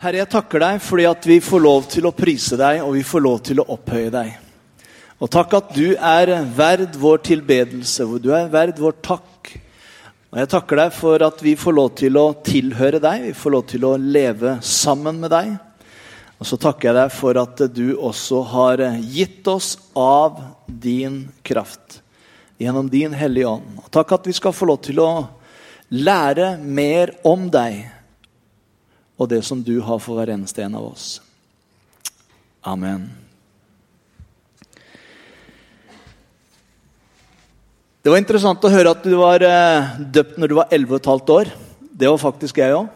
Herre, jeg takker deg fordi at vi får lov til å prise deg og vi får lov til å opphøye deg. Og takk at du er verd vår tilbedelse, hvor du er verd vår takk. Og jeg takker deg for at vi får lov til å tilhøre deg, vi får lov til å leve sammen med deg. Og så takker jeg deg for at du også har gitt oss av din kraft gjennom din Hellige Ånd. Og takk at vi skal få lov til å lære mer om deg og det som du har for hver eneste en av oss. Amen. Det var interessant å høre at du var eh, døpt når du var 11 15 år. Det var faktisk jeg òg.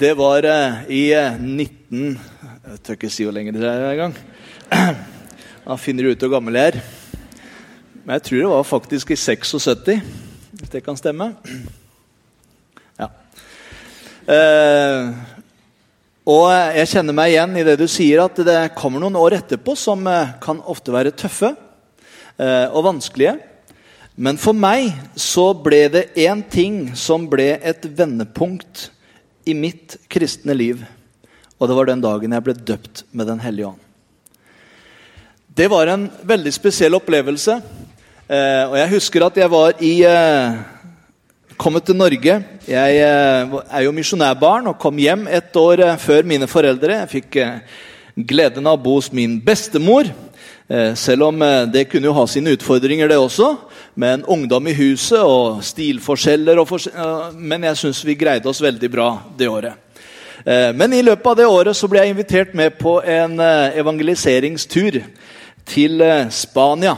Det var eh, i eh, 19... Jeg tør ikke si hvor lenge det er engang. Da finner du ut hvor gammel jeg er. Men jeg tror det var faktisk i 76, hvis det kan stemme. Eh, og jeg kjenner meg igjen i det du sier, at det kommer noen år etterpå som eh, kan ofte være tøffe eh, og vanskelige. Men for meg så ble det én ting som ble et vendepunkt i mitt kristne liv. Og det var den dagen jeg ble døpt med Den hellige ånd. Det var en veldig spesiell opplevelse. Og jeg husker at jeg var i kommet til Norge. Jeg eh, er jo misjonærbarn og kom hjem et år eh, før mine foreldre. Jeg fikk eh, gleden av å bo hos min bestemor. Selv om det kunne jo ha sine utfordringer, det også. Med en ungdom i huset og stilforskjeller. Og fors eh, men jeg syns vi greide oss veldig bra det året. Men i løpet av det året så ble jeg invitert med på en evangeliseringstur til Spania.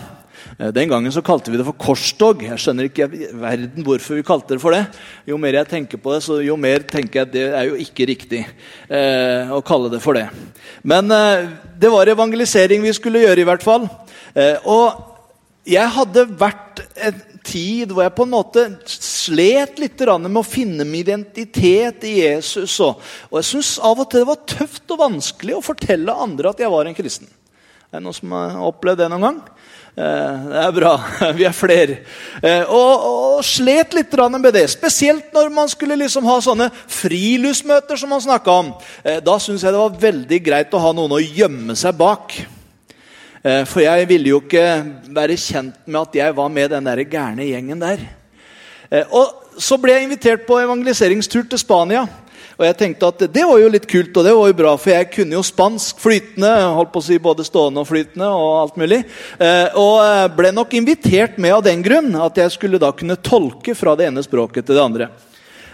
Eh, Den gangen så kalte vi det for korstog. Jeg skjønner ikke verden hvorfor vi kalte det for det. Jo mer jeg tenker på det, så jo mer tenker jeg at det er jo ikke riktig eh, å kalle det for det. Men eh, det var evangelisering vi skulle gjøre, i hvert fall. Eh, og jeg hadde vært en tid hvor jeg på en måte slet litt med å finne min identitet i Jesus. Og, og jeg syns av og til det var tøft og vanskelig å fortelle andre at jeg var en kristen. Er det noen som har opplevd det noen gang? Eh, det er bra. Vi er flere. Eh, og, og slet litt med det. Spesielt når man skulle liksom ha sånne friluftsmøter som man snakka om. Eh, da syns jeg det var veldig greit å ha noen å gjemme seg bak. For jeg ville jo ikke være kjent med at jeg var med den der gærne gjengen der. Og Så ble jeg invitert på evangeliseringstur til Spania. Og jeg tenkte at det var jo litt kult, og det var jo bra, for jeg kunne jo spansk flytende. holdt på å si Både stående og flytende og alt mulig. Eh, Og eh, ble nok invitert med av den grunn at jeg skulle da kunne tolke fra det ene språket til det andre.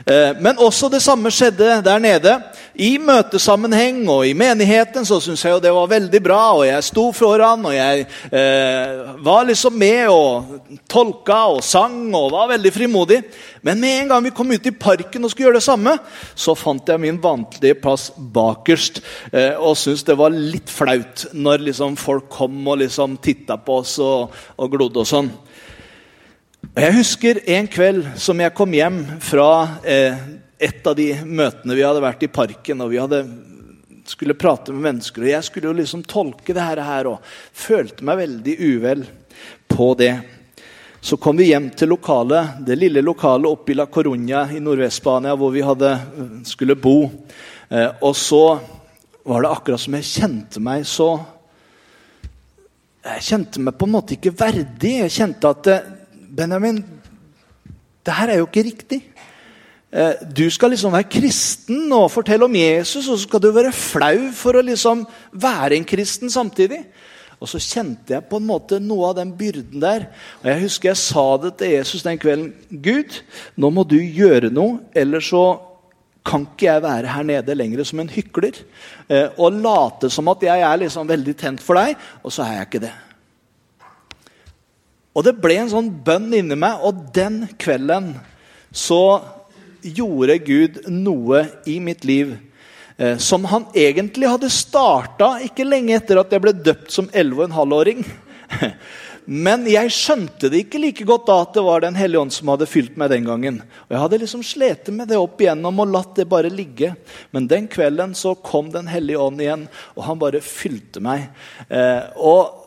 Eh, Men også det samme skjedde der nede. I møtesammenheng og i menigheten så syntes jeg jo det var veldig bra. Og jeg sto foran, og jeg eh, var liksom med og tolka og sang og var veldig frimodig. Men med en gang vi kom ut i parken og skulle gjøre det samme, så fant jeg min vanlige plass bakerst. Eh, og syntes det var litt flaut når liksom folk kom og liksom titta på oss og, og glodde og sånn. Jeg husker en kveld som jeg kom hjem fra eh, et av de møtene vi hadde vært i parken. og vi hadde skulle prate med mennesker, og Jeg skulle jo liksom tolke det her og følte meg veldig uvel på det. Så kom vi hjem til lokalet, det lille lokalet oppe i La Coruña i Nordvest-Spania, hvor vi hadde, skulle bo. Eh, og så var det akkurat som jeg kjente meg så Jeg kjente meg på en måte ikke verdig. Jeg kjente at eh, Benjamin, det her er jo ikke riktig. Eh, Du skal liksom være kristen og fortelle om Jesus, og så skal du være flau for å liksom være en kristen samtidig. Og så kjente jeg på en måte noe av den byrden der. Og Jeg husker jeg sa det til Jesus den kvelden. Gud, nå må du gjøre noe, ellers så kan ikke jeg være her nede lenger som en hykler. eh, Og late som at jeg er liksom veldig tent for deg, og så er jeg ikke det. Og det ble en sånn bønn inni meg, og den kvelden så gjorde Gud noe i mitt liv eh, som han egentlig hadde starta ikke lenge etter at jeg ble døpt som 11,5-åring. Men jeg skjønte det ikke like godt da at det var Den hellige ånd som hadde fylt meg den gangen. Og Jeg hadde liksom slitt med det opp igjennom og latt det bare ligge. Men den kvelden så kom Den hellige ånd igjen, og han bare fylte meg. Eh, og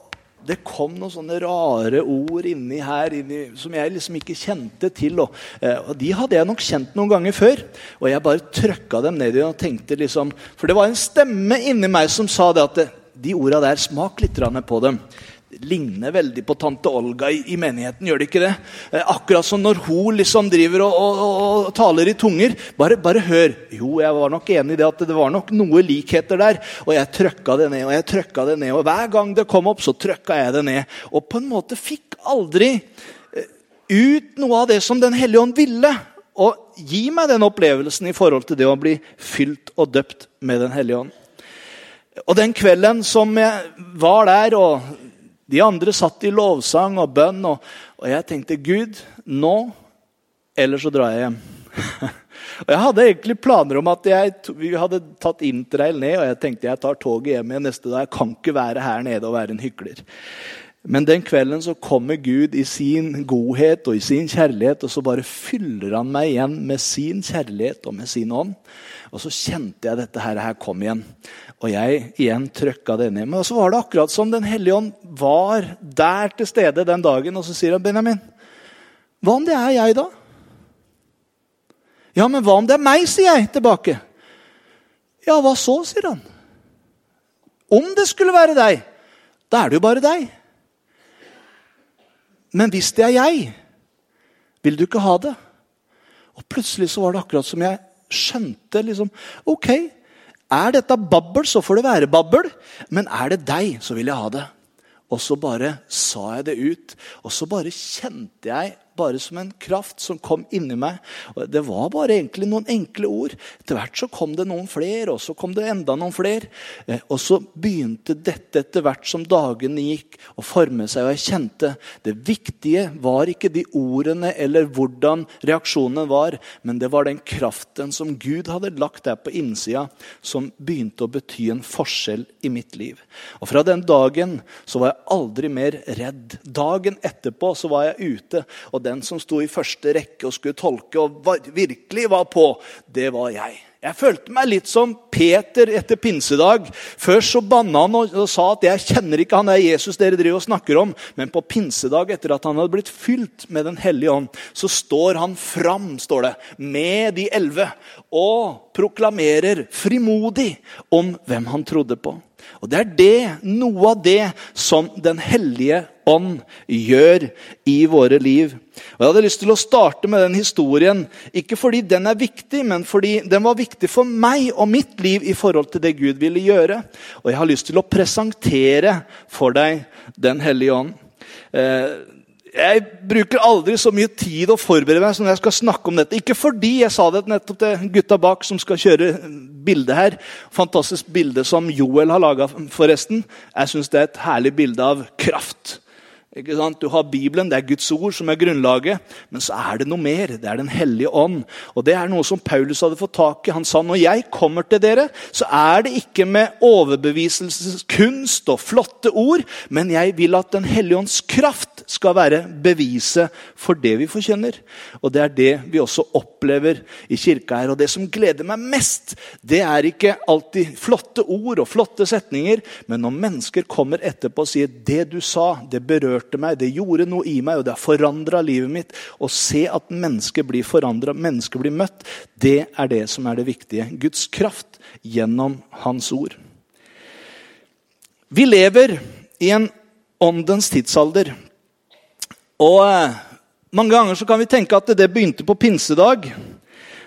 det kom noen sånne rare ord inni her inni, som jeg liksom ikke kjente til. Og, eh, og, De hadde jeg nok kjent noen ganger før. Og jeg bare trøkka dem ned i og tenkte liksom For det var en stemme inni meg som sa det at det, de orda der, smak litt på dem ligner veldig på tante Olga i, i, menigheten, gjør det ikke det? Eh, akkurat som når hun liksom driver og, og, og, taler i tunger. Bare, bare, hør. Jo, jeg var nok enig i det at det var nok noe likheter der. Og jeg trøkka det ned og jeg trøkka det ned. Og hver gang det kom opp, så trøkka jeg det ned. Og på en måte fikk aldri eh, ut noe av det som Den hellige ånd ville. Og gi meg den opplevelsen i forhold til det å bli fylt og døpt med Den hellige ånd. Og den kvelden som jeg var der og de andre satt i lovsang og bønn, og, og jeg tenkte Gud, nå, eller så drar jeg hjem. og Jeg hadde egentlig planer om at jeg, vi hadde tatt interrail ned, og jeg tenkte jeg tar toget hjem igjen neste dag. Jeg kan ikke være her nede og være en hykler. Men den kvelden så kommer Gud i sin godhet og i sin kjærlighet, og så bare fyller han meg igjen med sin kjærlighet og med sin ånd. Og så kjente jeg dette her, her kom igjen. Og jeg igjen trøkka det ned. Men så var det akkurat som Den hellige ånd var der til stede den dagen. Og så sier han, 'Benjamin, hva om det er jeg, da?' 'Ja, men hva om det er meg', sier jeg tilbake. 'Ja, hva så', sier han. 'Om det skulle være deg, da er det jo bare deg.' 'Men hvis det er jeg, vil du ikke ha det?' Og plutselig så var det akkurat som jeg skjønte liksom, Ok, er dette babbel, så får det være babbel. Men er det deg, så vil jeg ha det. Og så bare sa jeg det ut. Og så bare kjente jeg bare som en kraft som kom inni meg. Og det var bare egentlig noen enkle ord. Etter hvert så kom det noen flere, og så kom det enda noen flere. Eh, og så begynte dette etter hvert som dagene gikk, å forme seg. Og jeg kjente det viktige var ikke de ordene eller hvordan reaksjonen var, men det var den kraften som Gud hadde lagt der på innsida, som begynte å bety en forskjell i mitt liv. Og fra den dagen så var jeg aldri mer redd. Dagen etterpå så var jeg ute. og den som sto i første rekke og skulle tolke og virkelig var på, det var jeg. Jeg følte meg litt som Peter etter pinsedag. Først så banna han og, og, sa at 'jeg kjenner ikke han er Jesus dere driver og snakker om'. Men på pinsedag, etter at han hadde blitt fylt med Den hellige ånd, så står han fram står det, med de elleve og proklamerer frimodig om hvem han trodde på. Og Det er det, noe av det som Den hellige ånd gjør i våre liv. Og Jeg hadde lyst til å starte med den historien, ikke fordi den er viktig, men fordi den var viktig for meg og mitt liv i forhold til det Gud ville gjøre. Og jeg har lyst til å presentere for deg Den hellige ånd. Eh, jeg bruker aldri så mye tid å forberede meg som jeg skal snakke om dette. Ikke fordi jeg sa det nettopp til gutta bak som skal kjøre bilde her. Fantastisk bilde som Joel har laga, forresten. Jeg syns det er et herlig bilde av kraft. Du har Bibelen, det er Guds ord som er grunnlaget. Men så er det noe mer. Det er Den hellige ånd. Og Det er noe som Paulus hadde fått tak i. Han sa når jeg kommer til dere, så er det ikke med overbeviselseskunst og flotte ord, men jeg vil at Den hellige ånds kraft skal være beviset for det vi forkynner. Og Det er det vi også opplever i kirka her. Og Det som gleder meg mest, det er ikke alltid flotte ord og flotte setninger, men når mennesker kommer etterpå og sier det du sa, det berørte berørte meg, det gjorde noe i meg, og det har forandra livet mitt. Å se at mennesker blir forandra, mennesker blir møtt, det er det som er det viktige. Guds kraft gjennom Hans ord. Vi lever i en åndens tidsalder. Og eh, mange ganger så kan vi tenke at det begynte på pinsedag.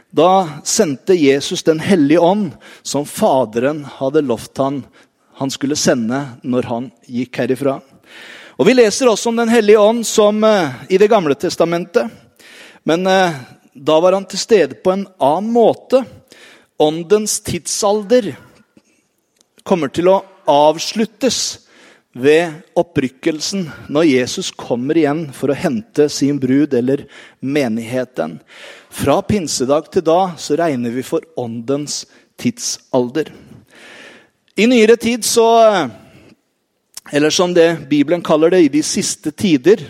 Da sendte Jesus Den hellige ånd, som Faderen hadde lovt han han skulle sende når han gikk herifra. Og Vi leser også om Den hellige ånd som uh, i Det gamle testamentet. Men uh, da var han til stede på en annen måte. Åndens tidsalder kommer til å avsluttes ved opprykkelsen, når Jesus kommer igjen for å hente sin brud eller menigheten. Fra pinsedag til da så regner vi for åndens tidsalder. I nyere tid så Eller som det Bibelen kaller det, i de siste tider.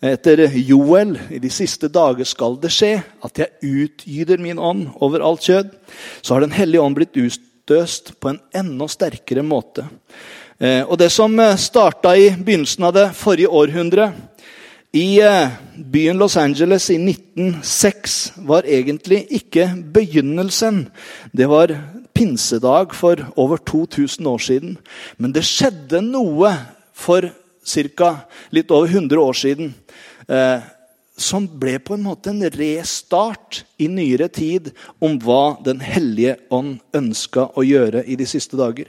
Etter Joel, i de siste dager skal det skje at jeg utgyder min ånd over alt kjød. Så har Den hellige ånd blitt utøst på en enda sterkere måte. Eh, og det som eh, starta i begynnelsen av det forrige århundre, i eh, byen Los Angeles i 1906, var egentlig ikke begynnelsen. Det var pinsedag for over 2000 år siden. Men det skjedde noe for ca. litt over 100 år siden. Eh, som ble på en måte en restart i nyere tid om hva Den hellige ånd ønska å gjøre i de siste dager.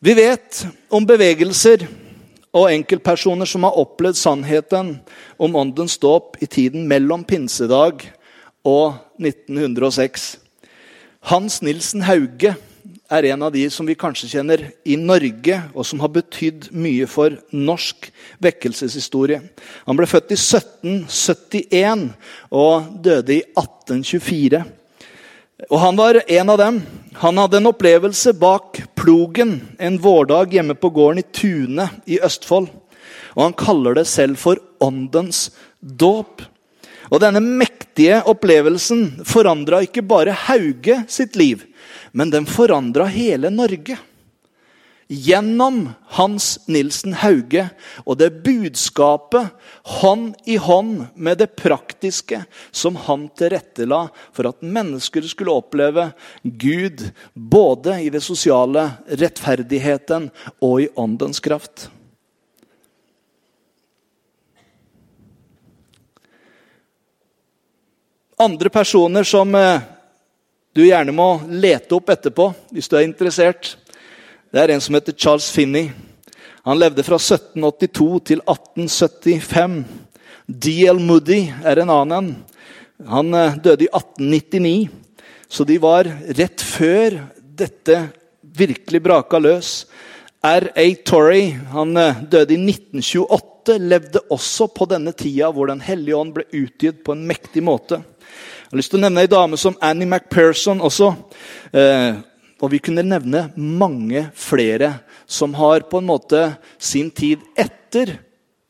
Vi vet om bevegelser og enkeltpersoner som har opplevd sannheten om åndens dåp i tiden mellom pinsedag og 1906. Hans Nilsen Hauge er en av de som vi kanskje kjenner i Norge, og som har betydd mye for norsk vekkelseshistorie. Han ble født i 1771 og døde i 1824. Og han var en av dem. Han hadde en opplevelse bak plogen en vårdag hjemme på gården i Tune i Østfold. Og han kaller det selv for åndens dåp. Og denne mektige opplevelsen forandra ikke bare Hauge sitt liv, men den forandra hele Norge gjennom Hans Nilsen Hauge og det budskapet hånd i hånd med det praktiske som han tilrettela for at mennesker skulle oppleve Gud både i det sosiale, rettferdigheten og i åndens kraft. Andre personer som eh, du gjerne må lete opp etterpå hvis du er interessert. Det er en som heter Charles Finney. Han levde fra 1782 til 1875. D.L. Moody er en annen. Han eh, døde i 1899. Så de var rett før dette virkelig braka løs. R.A. Torrey han eh, døde i 1928, levde også på denne tida hvor Den hellige ånd ble utgitt på en mektig måte. Jeg har lyst til å nevne ei dame som Annie McPherson også. Eh, og vi kunne nevne mange flere som har på en måte sin tid etter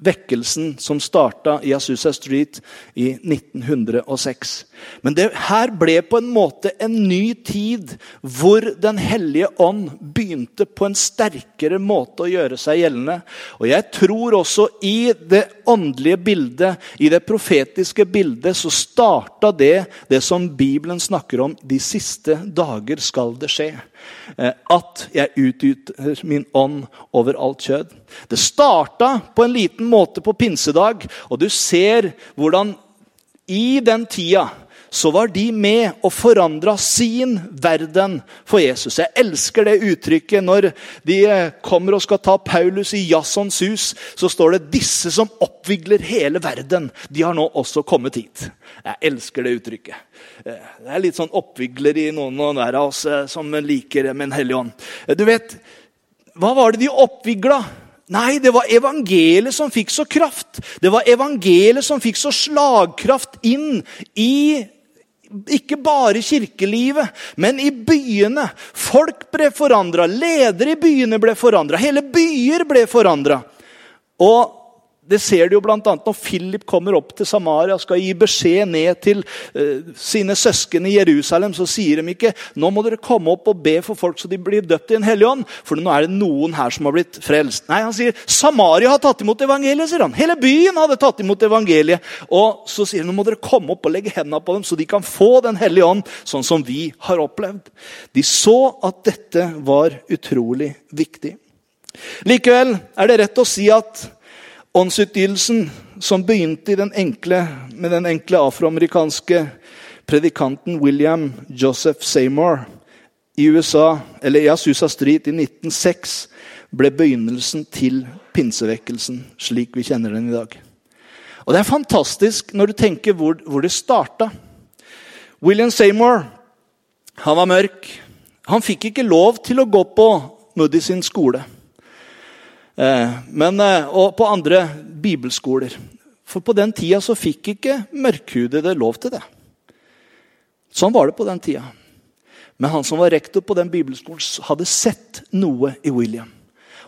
vekkelsen som starta i Asusa Street i 1906. Men det her ble på en måte en ny tid hvor Den hellige ånd begynte på en sterkere måte å gjøre seg gjeldende. Og jeg tror også i det åndelige bildet, i det profetiske bildet, så starta det det som Bibelen snakker om. De siste dager skal det skje. Eh, at jeg utgyter min ånd over alt kjød. Det starta på en liten måte på pinsedag, og du ser hvordan i den tida så var de med og forandra sin verden for Jesus. Jeg elsker det uttrykket når de eh, kommer og skal ta Paulus i Jassons hus. Så står det 'disse som oppvigler hele verden'. De har nå også kommet hit. Jeg elsker det uttrykket. Eh, det er litt sånn oppvigler i noen og hver av oss eh, som liker med en hellig ånd. Du vet, Hva var det de oppvigla? Nei, det var evangeliet som fikk så kraft. Det var evangeliet som fikk så slagkraft inn i ikke bare kirkelivet, men i byene. Folk ble forandra, ledere i byene ble forandra, hele byer ble forandra. Og det ser du jo bl.a. når Philip kommer opp til Samaria og skal gi beskjed ned til uh, sine søsken i Jerusalem. Så sier de ikke nå må dere komme opp og be for folk så de blir døpt i en hellig ånd. For nå er det noen her som har blitt frelst. Nei, han sier Samaria har tatt imot evangeliet. sier han. Hele byen hadde tatt imot evangeliet. Og så sier han nå må dere komme opp og legge hendene på dem så de kan få Den hellige ånd, sånn som vi har opplevd. De så at dette var utrolig viktig. Likevel er det rett å si at Åndsutgytelsen som begynte den enkle, med den enkle afroamerikanske predikanten William Joseph Seymour i USA, eller i Asusa Street i 1906, ble begynnelsen til pinsevekkelsen slik vi kjenner den i dag. Og Det er fantastisk når du tenker hvor, hvor det starta. William Seymour han var mørk. Han fikk ikke lov til å gå på Moody sin skole. Eh, men, eh, og på andre bibelskoler. For på den tida så fikk ikke mørkhudede lov til det. Sånn var det på den tida. Men han som var rektor på den bibelskolen, hadde sett noe i William.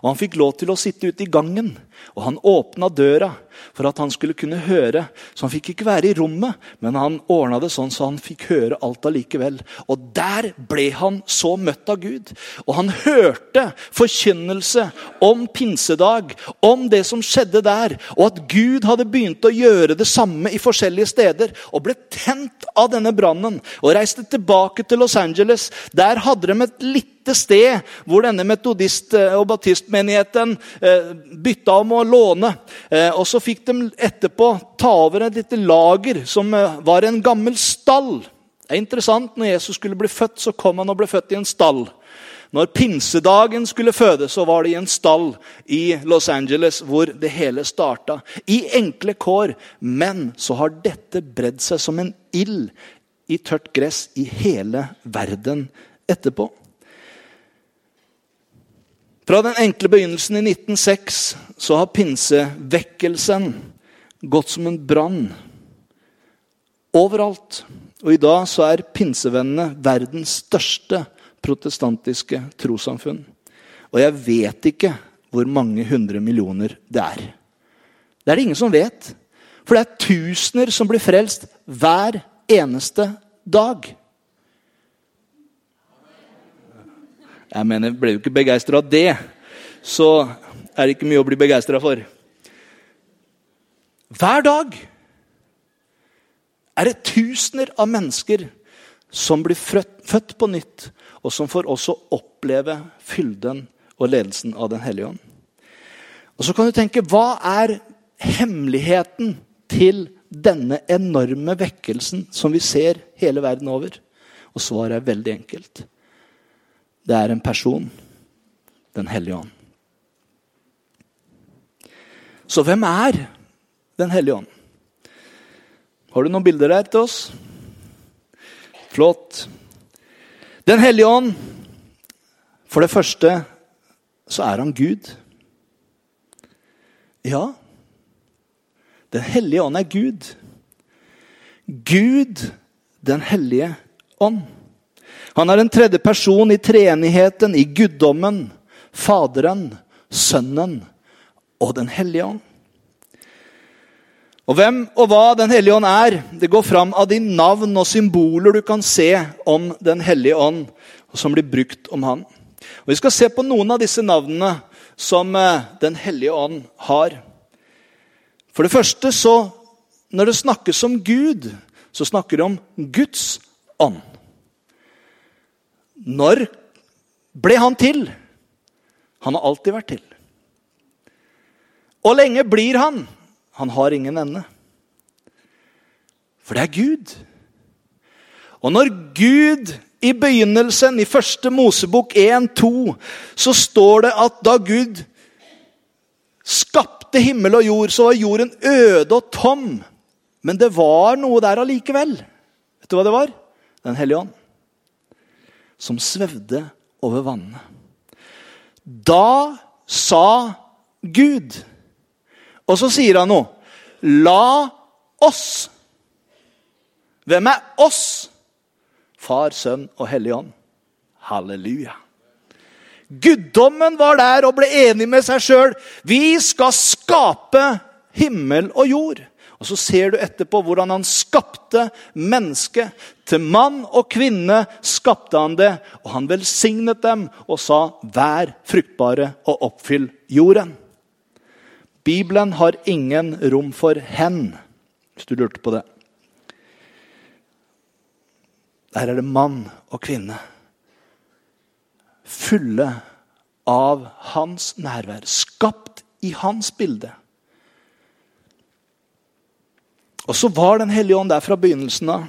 Og Han fikk lov til å sitte ute i gangen, og han åpna døra for at han skulle kunne høre. Så han fikk ikke være i rommet, men han ordna det sånn så han fikk høre alt allikevel. Og der ble han så møtt av Gud. Og han hørte forkynnelse om pinsedag, om det som skjedde der. Og at Gud hadde begynt å gjøre det samme i forskjellige steder. Og ble tent av denne brannen og reiste tilbake til Los Angeles. Der hadde de et lite sted hvor denne metodist- og baptistmenigheten eh, bytta om å låne. Eh, og så fikk de etterpå ta over et lite lager som eh, var en gammel stall. Det er interessant. Når Jesus skulle bli født, så kom han og ble født i en stall. Når pinsedagen skulle føde, så var det i en stall i Los Angeles hvor det hele starta. I enkle kår. Men så har dette bredd seg som en ild i tørt gress i hele verden etterpå. Fra den enkle begynnelsen i 1906 så har pinsevekkelsen gått som en brann overalt. Og i dag så er pinsevennene verdens største protestantiske trossamfunn. Og jeg vet ikke hvor mange hundre millioner det er. Det er det ingen som vet. For det er tusener som blir frelst hver eneste dag. Jeg mener, Ble du ikke begeistra av det, så er det ikke mye å bli begeistra for. Hver dag er det tusener av mennesker som blir født på nytt, og som får også oppleve fylden og ledelsen av Den hellige ånd. Og Så kan du tenke hva er hemmeligheten til denne enorme vekkelsen som vi ser hele verden over? Og svaret er veldig enkelt. Det er en person. Den hellige ånd. Så hvem er Den hellige ånd? Har du noen bilder der til oss? Flott. Den hellige ånd For det første så er han Gud. Ja, Den hellige ånd er Gud. Gud, den hellige ånd. Han er en tredje person i treenigheten, i guddommen, Faderen, Sønnen og Den hellige ånd. Og Hvem og hva Den hellige ånd er, det går fram av de navn og symboler du kan se om Den hellige ånd, som blir brukt om han. Og Vi skal se på noen av disse navnene som eh, Den hellige ånd har. For det første, så, når det snakkes om Gud, så snakker det om Guds ånd. Når ble han til? Han har alltid vært til. Og lenge blir han? Han har ingen ende. For det er Gud. Og når Gud i begynnelsen, i første Mosebok 1-2, så står det at da Gud skapte himmel og jord, så var jorden øde og tom. Men det var noe der allikevel. Vet du hva det var? Den hellige ånd som svevde over vannene. Da sa Gud Og så sier han noe. La oss. Hvem er oss? Far, Sønn og Hellig Ånd. Halleluja. Guddommen var der og ble enig med seg sjøl. Vi skal skape himmel og jord. Og Så ser du etterpå hvordan han skapte mennesket. Til mann og kvinne skapte han det, og han velsignet dem og sa, 'Vær fruktbare og oppfyll jorden'. Bibelen har ingen rom for hen, hvis du lurte på det. Der er det mann og kvinne. Fulle av hans nærvær. Skapt i hans bilde. Og så var Den hellige ånd der fra begynnelsen av.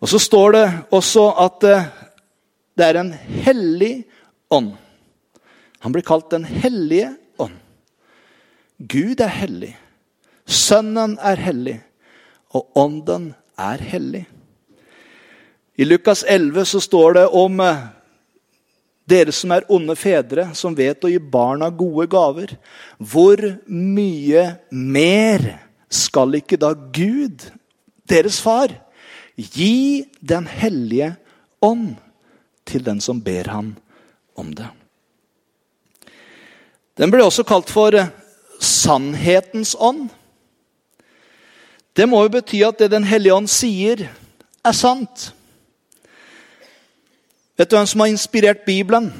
Og så står det også at eh, det er en hellig ånd. Han blir kalt Den hellige ånd. Gud er hellig. Sønnen er hellig. Og ånden er hellig. I Lukas 11 så står det om eh, dere som er onde fedre, som vet å gi barna gode gaver, hvor mye mer skal ikke da Gud, deres far, gi Den hellige ånd til den som ber han om det? Den ble også kalt for sannhetens ånd. Det må jo bety at det Den hellige ånd sier, er sant. Vet du hvem som har inspirert Bibelen?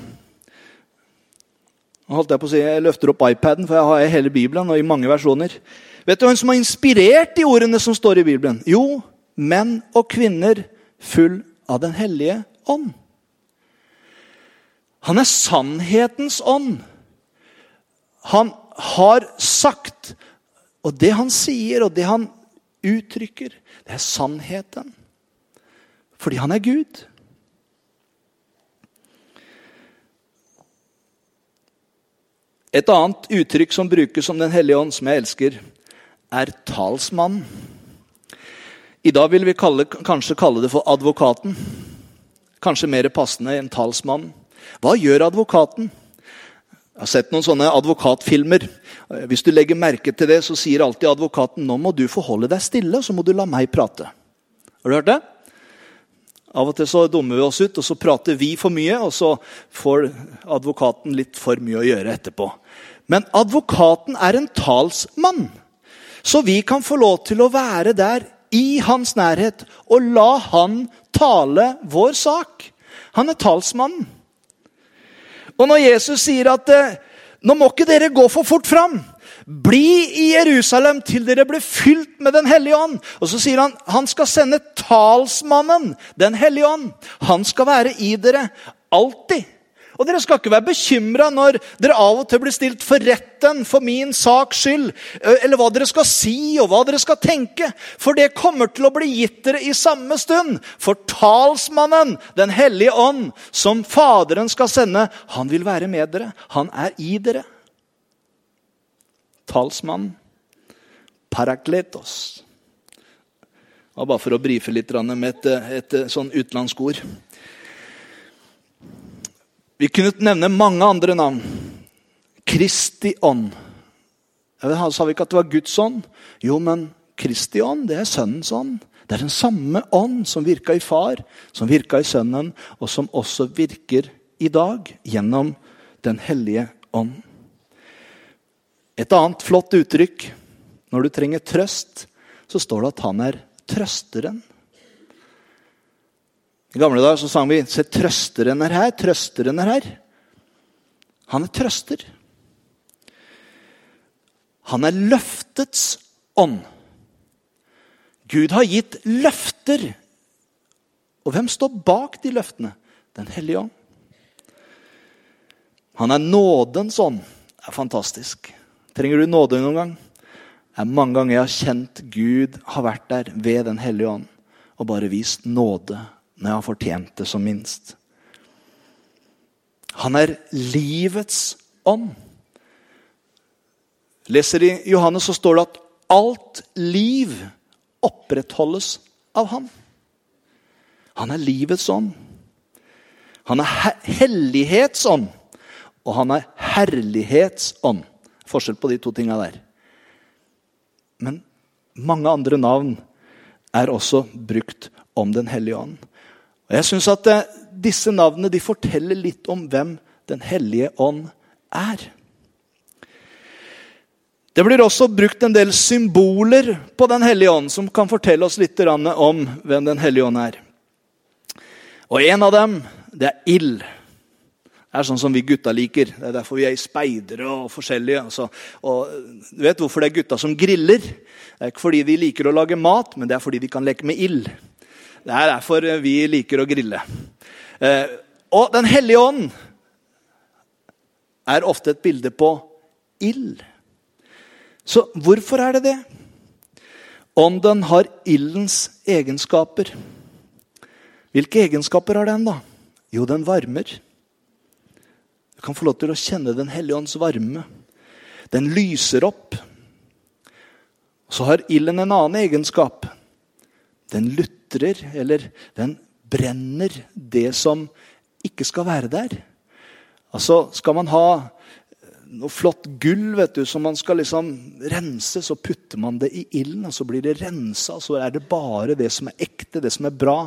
Holdt Jeg på å si, jeg løfter opp iPaden, for jeg har hele Bibelen og i mange versjoner. Vet du hvem som har inspirert de ordene som står i Bibelen? Jo, menn og kvinner full av Den hellige ånd. Han er sannhetens ånd. Han har sagt, og det han sier, og det han uttrykker, det er sannheten. Fordi han er Gud. Et annet uttrykk som brukes om Den hellige ånd, som jeg elsker, er talsmannen. I dag vil vi kalle, kanskje kalle det for advokaten. Kanskje mer passende enn talsmannen. Hva gjør advokaten? Jeg har sett noen sånne advokatfilmer. Hvis du legger merke til det, så sier alltid advokaten nå må du forholde deg stille, og så må du la meg prate. Har du hørt det? Av og til så dummer vi oss ut, og så prater vi for mye, og så får advokaten litt for mye å gjøre etterpå. Men advokaten er en talsmann, så vi kan få lov til å være der i hans nærhet og la han tale vår sak. Han er talsmannen. Og når Jesus sier at eh, nå må ikke dere gå for fort fram, bli i Jerusalem til dere blir fylt med Den hellige ånd. Og så sier han han skal sende talsmannen, Den hellige ånd. Han skal være i dere alltid. Og Dere skal ikke være bekymra når dere av og til blir stilt for retten for min saks skyld, eller hva dere skal si og hva dere skal tenke. For det kommer til å bli gitt dere i samme stund. For talsmannen, Den hellige ånd, som Faderen skal sende, han vil være med dere. Han er i dere talsmann. Parakletos. Og bare for å brife litt med et, et, et sånn utenlandsk ord. Vi kunne nevne mange andre navn. Kristi ånd. Sa vi ikke at det var Guds ånd? Jo, men Kristi ånd, det er Sønnens ånd. Det er den samme ånd som virka i far, som virka i Sønnen, og som også virker i dag gjennom Den hellige ånd. Et annet flott uttrykk når du trenger trøst, så står det at han er trøsteren. I gamle dager så sang vi 'Se, trøsteren er her'. Trøsteren er her. Han er trøster. Han er løftets ånd. Gud har gitt løfter. Og hvem står bak de løftene? Den hellige ånd. Han er nådens ånd. Det er fantastisk. Trenger du nåde noen gang? Det er mange ganger jeg har kjent Gud har vært der ved Den hellige ånd og bare vist nåde når jeg har fortjent det som minst. Han er livets ånd. Leser i Johannes, så står det at alt liv opprettholdes av ham. Han er livets ånd. Han er hellighetsånd, og han er herlighetsånd. Forskjell på de to tinga der. Men mange andre navn er også brukt om Den hellige ånd. Og jeg synes at eh, Disse navnene de forteller litt om hvem Den hellige ånd er. Det blir også brukt en del symboler på Den hellige ånd som kan fortelle oss litt om hvem Den hellige ånd er. Og En av dem det er ild. Er sånn som vi gutta liker. Det er derfor vi er speidere og forskjellige. Altså. Og du vet hvorfor det er gutta som griller? Det er ikke fordi de liker å lage mat, men det er fordi de kan leke med ild. Det er derfor vi liker å grille. Eh, og Den hellige ånd er ofte et bilde på ild. Så hvorfor er det det? Ånden har ildens egenskaper. Hvilke egenskaper har den, da? Jo, den varmer. Du kan få lov til å kjenne Den hellige ånds varme. Den lyser opp. Så har ilden en annen egenskap. Den lutrer, eller den brenner det som ikke skal være der. Altså, Skal man ha noe flott gull vet du, som man skal liksom rense, så putter man det i ilden, og så blir det rensa. Så er det bare det som er ekte, det som er bra,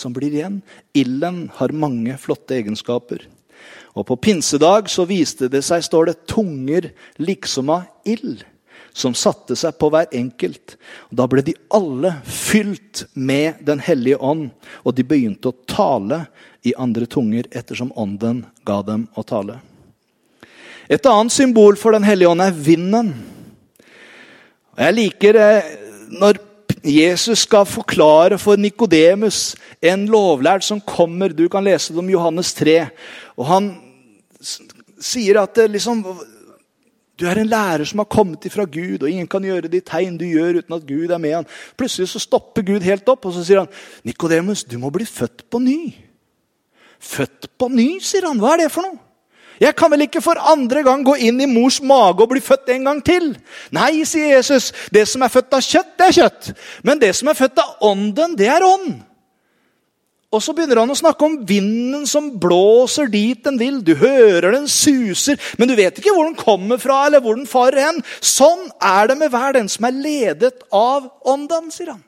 som blir igjen. Ilden har mange flotte egenskaper. Og på pinsedag så viste det seg, står det, tunger liksom av ild. Som satte seg på hver enkelt. Og da ble de alle fylt med Den hellige ånd, og de begynte å tale i andre tunger ettersom ånden ga dem å tale. Et annet symbol for Den hellige ånd er vinden. Jeg liker eh, når Jesus skal forklare for Nikodemus, en lovlærd som kommer. Du kan lese det om Johannes 3. Og han sier at liksom du er en lærer som har kommet ifra Gud, og ingen kan gjøre de tegn du gjør uten at Gud er med han. Plutselig så stopper Gud helt opp, og så sier han, 'Nikodemus, du må bli født på ny.' Født på ny, sier han. Hva er det for noe? Jeg kan vel ikke for andre gang gå inn i mors mage og bli født en gang til? Nei, sier Jesus. Det som er født av kjøtt, det er kjøtt. Men det som er født av ånden, det er ånd. Og så begynner han å snakke om vinden som blåser dit den vil. Du hører den suser, men du vet ikke hvor den kommer fra eller hvor den farer hen. Sånn er det med hver den som er ledet av ånden, sier han.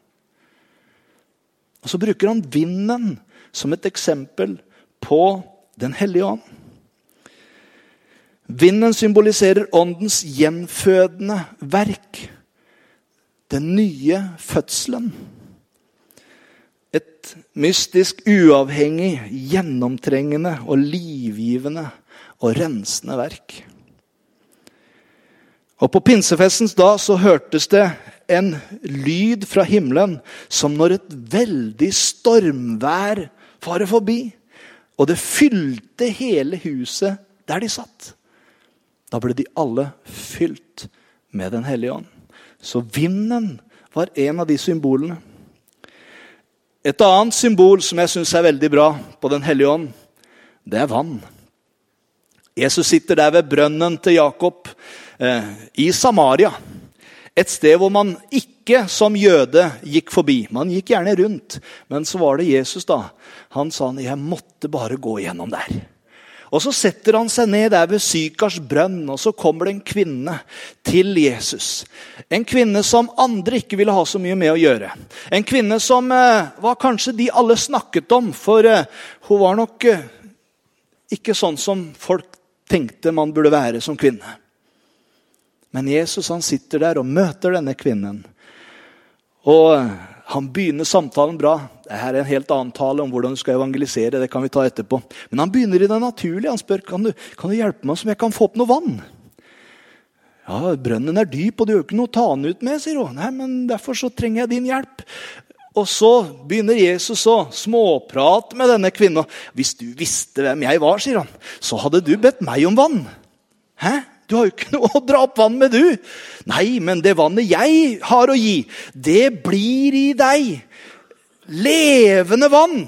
Og Så bruker han vinden som et eksempel på Den hellige ånd. Vinden symboliserer åndens gjenfødende verk. Den nye fødselen. Mystisk, uavhengig, gjennomtrengende og livgivende og rensende verk. Og På pinsefestens dag så hørtes det en lyd fra himmelen som når et veldig stormvær farer forbi. Og det fylte hele huset der de satt. Da ble de alle fylt med Den hellige ånd. Så vinden var en av de symbolene. Et annet symbol som jeg syns er veldig bra på Den hellige ånd, det er vann. Jesus sitter der ved brønnen til Jakob eh, i Samaria. Et sted hvor man ikke som jøde gikk forbi. Man gikk gjerne rundt. Men så var det Jesus, da. Han sa jeg måtte bare gå gjennom der. Og Så setter han seg ned der ved Sykars brønn, og så kommer det en kvinne til Jesus. En kvinne som andre ikke ville ha så mye med å gjøre. En kvinne som eh, var kanskje de alle snakket om, for eh, hun var nok eh, ikke sånn som folk tenkte man burde være som kvinne. Men Jesus han sitter der og møter denne kvinnen. Og han begynner samtalen bra. Dette er en helt annen tale om hvordan du skal evangelisere. det kan vi ta etterpå. Men han begynner i det naturlige. Han spør kan du, kan du hjelpe meg så jeg kan få opp noe vann. Ja, Brønnen er dyp, og du gjør ikke noe å ta den ut med, sier hun. Nei, men Derfor så trenger jeg din hjelp. Og så begynner Jesus å småprate med denne kvinnen. Hvis du visste hvem jeg var, sier han, så hadde du bedt meg om vann. Hæ? Du har jo ikke noe å dra opp vann med, du. Nei, men det vannet jeg har å gi, det blir i deg. Levende vann.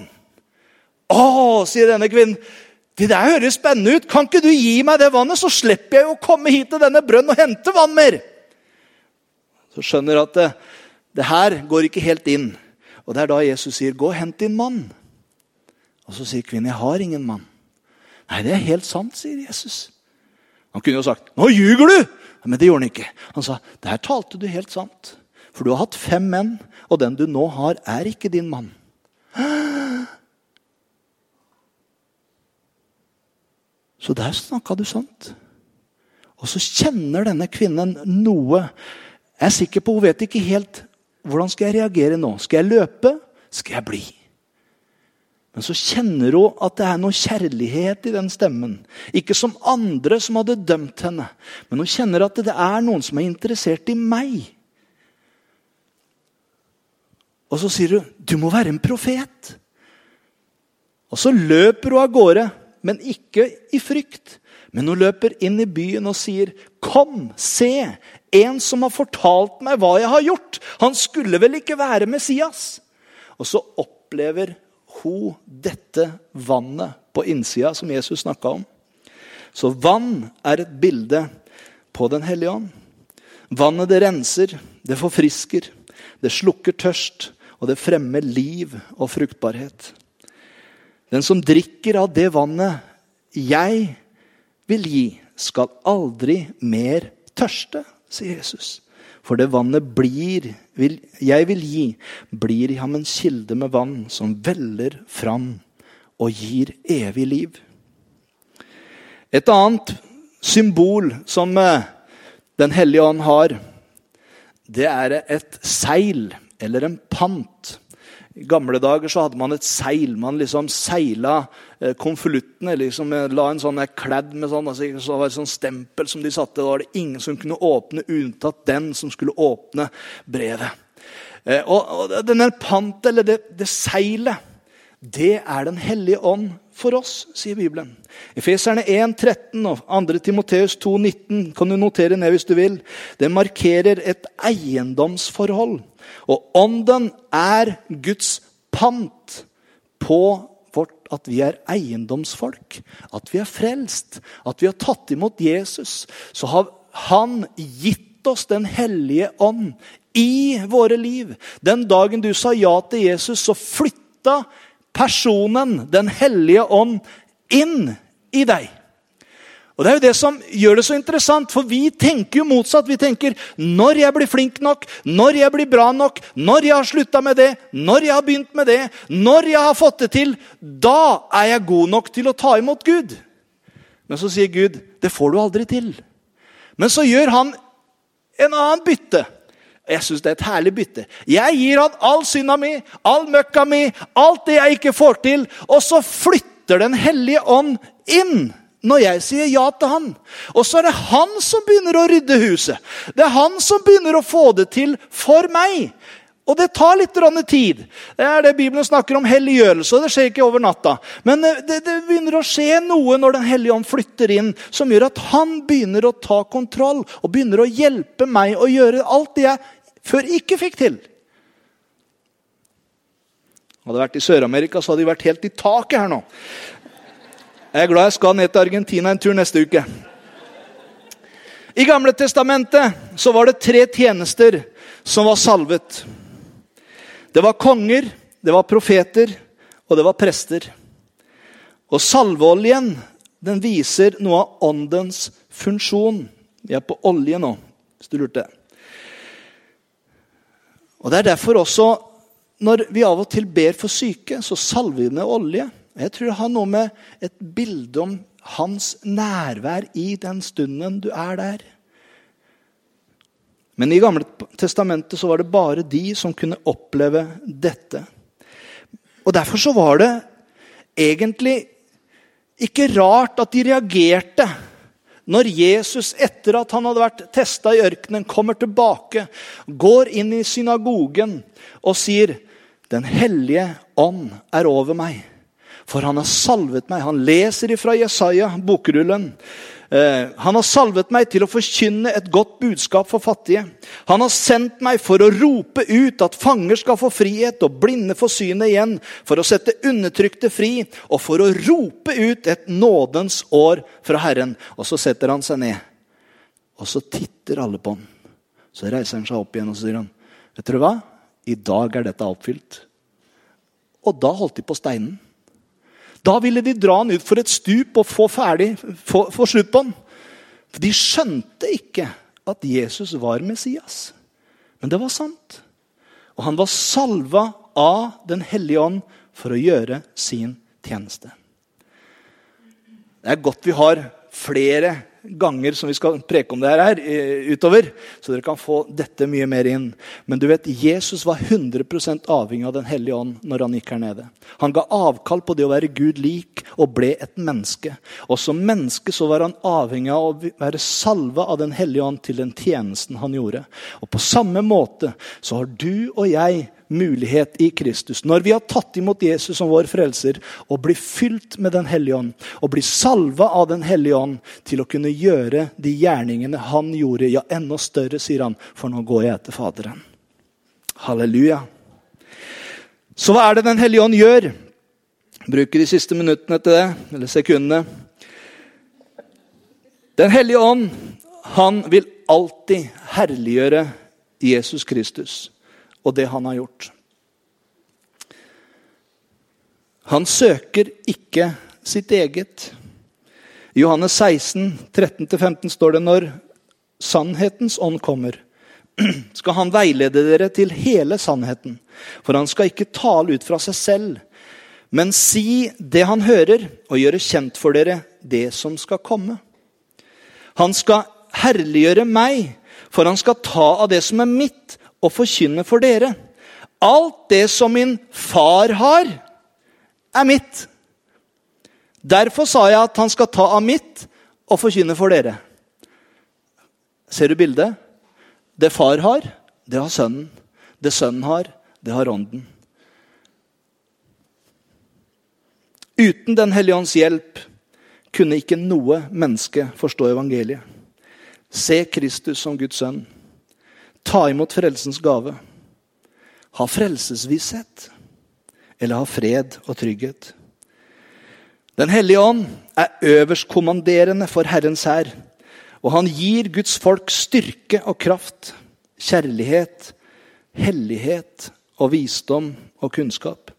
Å, sier denne kvinnen. Det der høres spennende ut. Kan ikke du gi meg det vannet, så slipper jeg å komme hit til denne brønnen og hente vann mer? Så skjønner at det, det her går ikke helt inn. Og det er da Jesus sier, 'Gå og hent din mann'. Og så sier kvinnen, 'Jeg har ingen mann'. Nei, det er helt sant, sier Jesus. Han kunne jo sagt 'Nå ljuger du!' Men det gjorde han ikke. Han sa 'Der talte du helt sant'. For du har hatt fem menn, og den du nå har, er ikke din mann. Så der snakka du sant. Og så kjenner denne kvinnen noe. Jeg er sikker på Hun vet ikke helt hvordan skal jeg reagere nå. Skal jeg løpe? Skal jeg bli? Men så kjenner hun at det er noe kjærlighet i den stemmen. Ikke som andre som hadde dømt henne, men hun kjenner at det er noen som er interessert i meg. Og så sier hun, 'Du må være en profet'. Og så løper hun av gårde, men ikke i frykt. Men hun løper inn i byen og sier, 'Kom, se! En som har fortalt meg hva jeg har gjort.' Han skulle vel ikke være Messias? Og så opplever hun dette vannet på innsida som Jesus snakka om. Så vann er et bilde på Den hellige ånd. Vannet det renser, det forfrisker, det slukker tørst, og det fremmer liv og fruktbarhet. Den som drikker av det vannet jeg vil gi, skal aldri mer tørste, sier Jesus. For det vannet blir, vil, jeg vil gi, blir i ham en kilde med vann som veller fram og gir evig liv. Et annet symbol som eh, Den hellige ånd har, det er et seil eller en pant. I gamle dager så hadde man et seil. Man liksom seila konvolutten. konvoluttene. Liksom, eh, la en sånn kledd med sånn, altså, så var det sånn stempel som de satte. Da var det ingen som kunne åpne, unntatt den som skulle åpne brevet. Eh, og, og denne pant, eller det, det seilet, det er Den hellige ånd for oss, sier Bibelen. Efeserne 1, 13 og 2. Timoteus 2, 19 kan du notere ned hvis du vil. Det markerer et eiendomsforhold. Og ånden er Guds pant på vårt at vi er eiendomsfolk. At vi er frelst. At vi har tatt imot Jesus. Så har han gitt oss Den hellige ånd i våre liv. Den dagen du sa ja til Jesus, så flytta personen, Den hellige ånd, inn i deg. Og Det er jo det som gjør det så interessant, for vi tenker jo motsatt. Vi tenker når jeg blir flink nok, når jeg blir bra nok, når jeg har slutta med det, når jeg har begynt med det, når jeg har fått det til, da er jeg god nok til å ta imot Gud. Men så sier Gud, det får du aldri til. Men så gjør han en annen bytte. Jeg syns det er et herlig bytte. Jeg gir han all synda mi, all møkka mi, alt det jeg ikke får til, og så flytter Den hellige ånd inn når jeg sier ja til han. Og så er det han som begynner å rydde huset. Det er han som begynner å få det til for meg. Og det tar litt tid. Det er det Bibelen snakker om helliggjørelse. Det skjer ikke over natta. Men eh, det, det, begynner å skje noe når Den hellige ånd flytter inn, som gjør at han begynner å ta kontroll og begynner å hjelpe meg å gjøre alt det jeg før ikke fikk til. Hadde jeg vært i Sør-Amerika, så hadde de vært helt i taket her nå. Jeg er glad jeg skal ned til Argentina en tur neste uke. I Gamle Testamentet så var det tre tjenester som var salvet. Det var konger, det var profeter, og det var prester. Og salveoljen den viser noe av åndens funksjon. Vi er på olje nå, hvis du lurte. Og Det er derfor også, når vi av og til ber for syke, så salver vi med olje. Jeg tror det har noe med et bilde om hans nærvær i den stunden du er der. Men i Gamle testamentet så var det bare de som kunne oppleve dette. Og Derfor så var det egentlig ikke rart at de reagerte når Jesus, etter at han hadde vært testa i ørkenen, kommer tilbake, går inn i synagogen og sier, 'Den hellige ånd er over meg.' For han har salvet meg. Han leser ifra Jesaja, bokrullen. Eh, han har salvet meg til å forkynne et godt budskap for fattige. Han har sendt meg for å rope ut at fanger skal få frihet og blinde få synet igjen, for å sette undertrykte fri og for å rope ut et nådens år fra Herren. Og så setter han seg ned, og så titter alle på han. Så reiser han seg opp igjen og sier han, vet dere hva? I dag er dette oppfylt. Og da holdt de på steinen. Da ville de dra han ut for et stup og få, ferdig, få, få slutt på han. For de skjønte ikke at Jesus var Messias. Men det var sant. Og han var salva av Den hellige ånd for å gjøre sin tjeneste. Det er godt vi har flere ganger som vi skal preke om det her eh, utover. Så dere kan få dette mye mer inn. Men du vet, Jesus var 100 avhengig av Den hellige ånd når han gikk her nede. Han ga avkall på det å være Gud lik og ble et menneske. Og som menneske så var han avhengig av å være salva av Den hellige ånd til den tjenesten han gjorde. Og på samme måte så har du og jeg mulighet i Kristus. Når vi har tatt imot Jesus som vår frelser og blir fylt med Den hellige ånd, og blir salva av Den hellige ånd til å kunne gjøre de gjerningene han gjorde, ja, enda større, sier han, for nå går jeg etter Faderen. Halleluja. Så hva er det Den hellige ånd gjør? Bruker de siste minuttene til det, eller sekundene. Den hellige ånd, han vil alltid herliggjøre Jesus Kristus og det han har gjort. Han søker ikke sitt eget. I Johannes 16, 13-15 står det når sannhetens ånd kommer, skal han veilede dere til hele sannheten. For han skal ikke tale ut fra seg selv, men si det han hører, og gjøre kjent for dere det som skal komme. Han skal herliggjøre meg, for han skal ta av det som er mitt, og forkynne for dere. Alt det som min far har, er mitt. Derfor sa jeg at han skal ta av mitt og forkynne for dere. Ser du bildet? Det far har, det har sønnen. Det sønnen har, det har ånden. Uten Den hellige ånds hjelp kunne ikke noe menneske forstå evangeliet. Se Kristus som Guds sønn. Ta imot frelsens gave. Ha frelsesvisshet. Eller ha fred og trygghet. Den hellige ånd er øverstkommanderende for Herrens hær. Og han gir Guds folk styrke og kraft, kjærlighet, hellighet og visdom og kunnskap.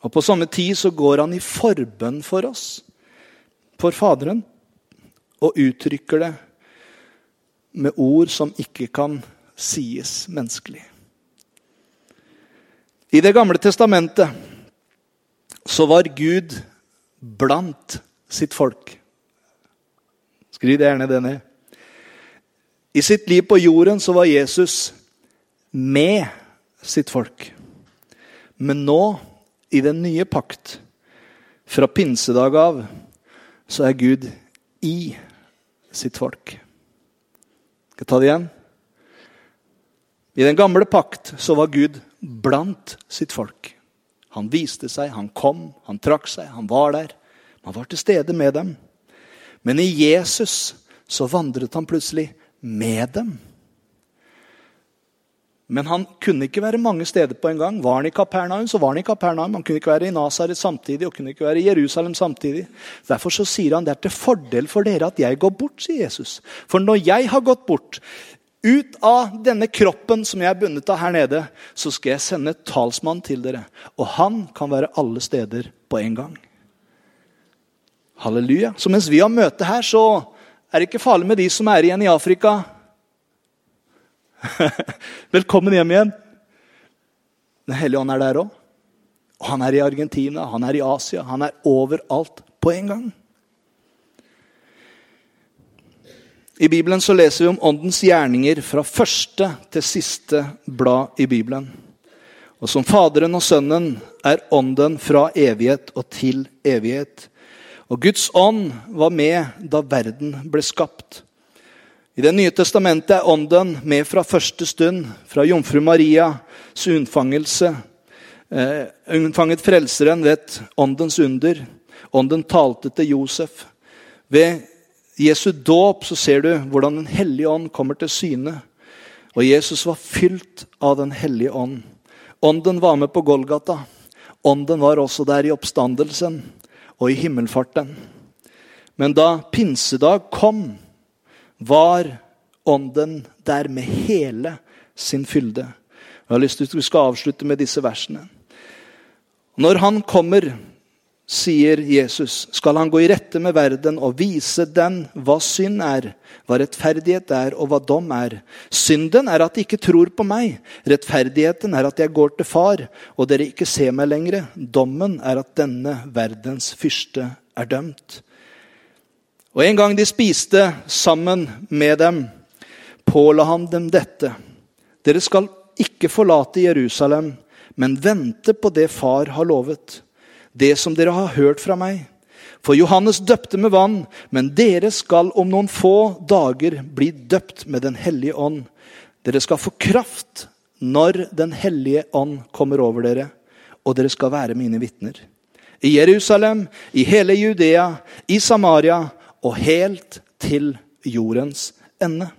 Og På samme tid så går han i forbønn for oss, for Faderen, og uttrykker det med ord som ikke kan sies menneskelig. I Det gamle testamentet så var Gud blant sitt folk. Skriv gjerne det ned. I sitt liv på jorden så var Jesus med sitt folk. Men nå, i den nye pakt, fra pinsedag av, så er Gud i sitt folk. Skal jeg ta det igjen? I den gamle pakt så var Gud blant sitt folk. Han viste seg, han kom, han trakk seg, han var der. Han var til stede med dem. Men i Jesus så vandret han plutselig med dem. Men han kunne ikke være mange steder på en gang. Var han i Kapernaum, så var han i Kapernaum. Han kunne ikke være i Nasaret samtidig og kunne ikke være i Jerusalem samtidig. Derfor så sier han det er til fordel for dere at jeg går bort, sier Jesus. For når jeg har gått bort, ut av denne kroppen som jeg er bundet av her nede, så skal jeg sende et talsmann til dere. Og han kan være alle steder på en gang. Halleluja. Så mens vi har møte her, så er det ikke farlig med de som er igjen i Afrika. Velkommen hjem igjen. Den hellige ånd er der òg. Og han er i Argentina, han er i Asia, han er overalt på en gang. I Bibelen så leser vi om åndens gjerninger fra første til siste blad i Bibelen. Og som Faderen og Sønnen er ånden fra evighet og til evighet. Og Guds ånd var med da verden ble skapt. I Det nye testamentet er ånden med fra første stund, fra jomfru Marias unnfangelse. Eh, unnfanget Frelseren ved åndens under. Ånden talte til Josef. Ved Jesu dåp så ser du hvordan Den hellige ånd kommer til syne. Og Jesus var fylt av Den hellige ånd. Ånden var med på Golgata. Ånden var også der i oppstandelsen og i himmelfarten. Men da pinsedag kom, var ånden der med hele sin fylde. Jeg har lyst til at vi skal avslutte med disse versene. Når han kommer, sier Jesus, skal han gå i rette med verden og vise den hva synd er, hva rettferdighet er, og hva dom er. Synden er at de ikke tror på meg. Rettferdigheten er at jeg går til far, og dere ikke ser meg lenger. Dommen er at denne verdens fyrste er dømt. Og En gang de spiste sammen med dem, påla han dem dette. Dere skal ikke forlate Jerusalem, men vente på det far har lovet det som dere har hørt fra meg. For Johannes døpte med vann, men dere skal om noen få dager bli døpt med Den hellige ånd. Dere skal få kraft når Den hellige ånd kommer over dere, og dere skal være mine vitner. I Jerusalem, i hele Judea, i Samaria og helt til jordens ende.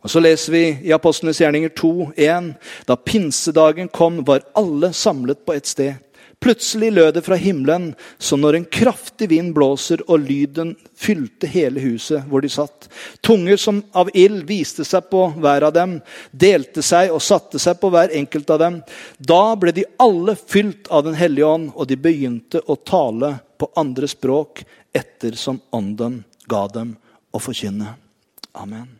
Og Så leser vi i Apostlenes gjerninger 2, 1. Da pinsedagen kom, var alle samlet på et sted. Plutselig lød det fra himmelen som når en kraftig vind blåser, og lyden fylte hele huset hvor de satt. Tunger som av ild viste seg på hver av dem, delte seg og satte seg på hver enkelt av dem. Da ble de alle fylt av Den hellige ånd, og de begynte å tale på andre språk ettersom Ånden ga dem å forkynne. Amen.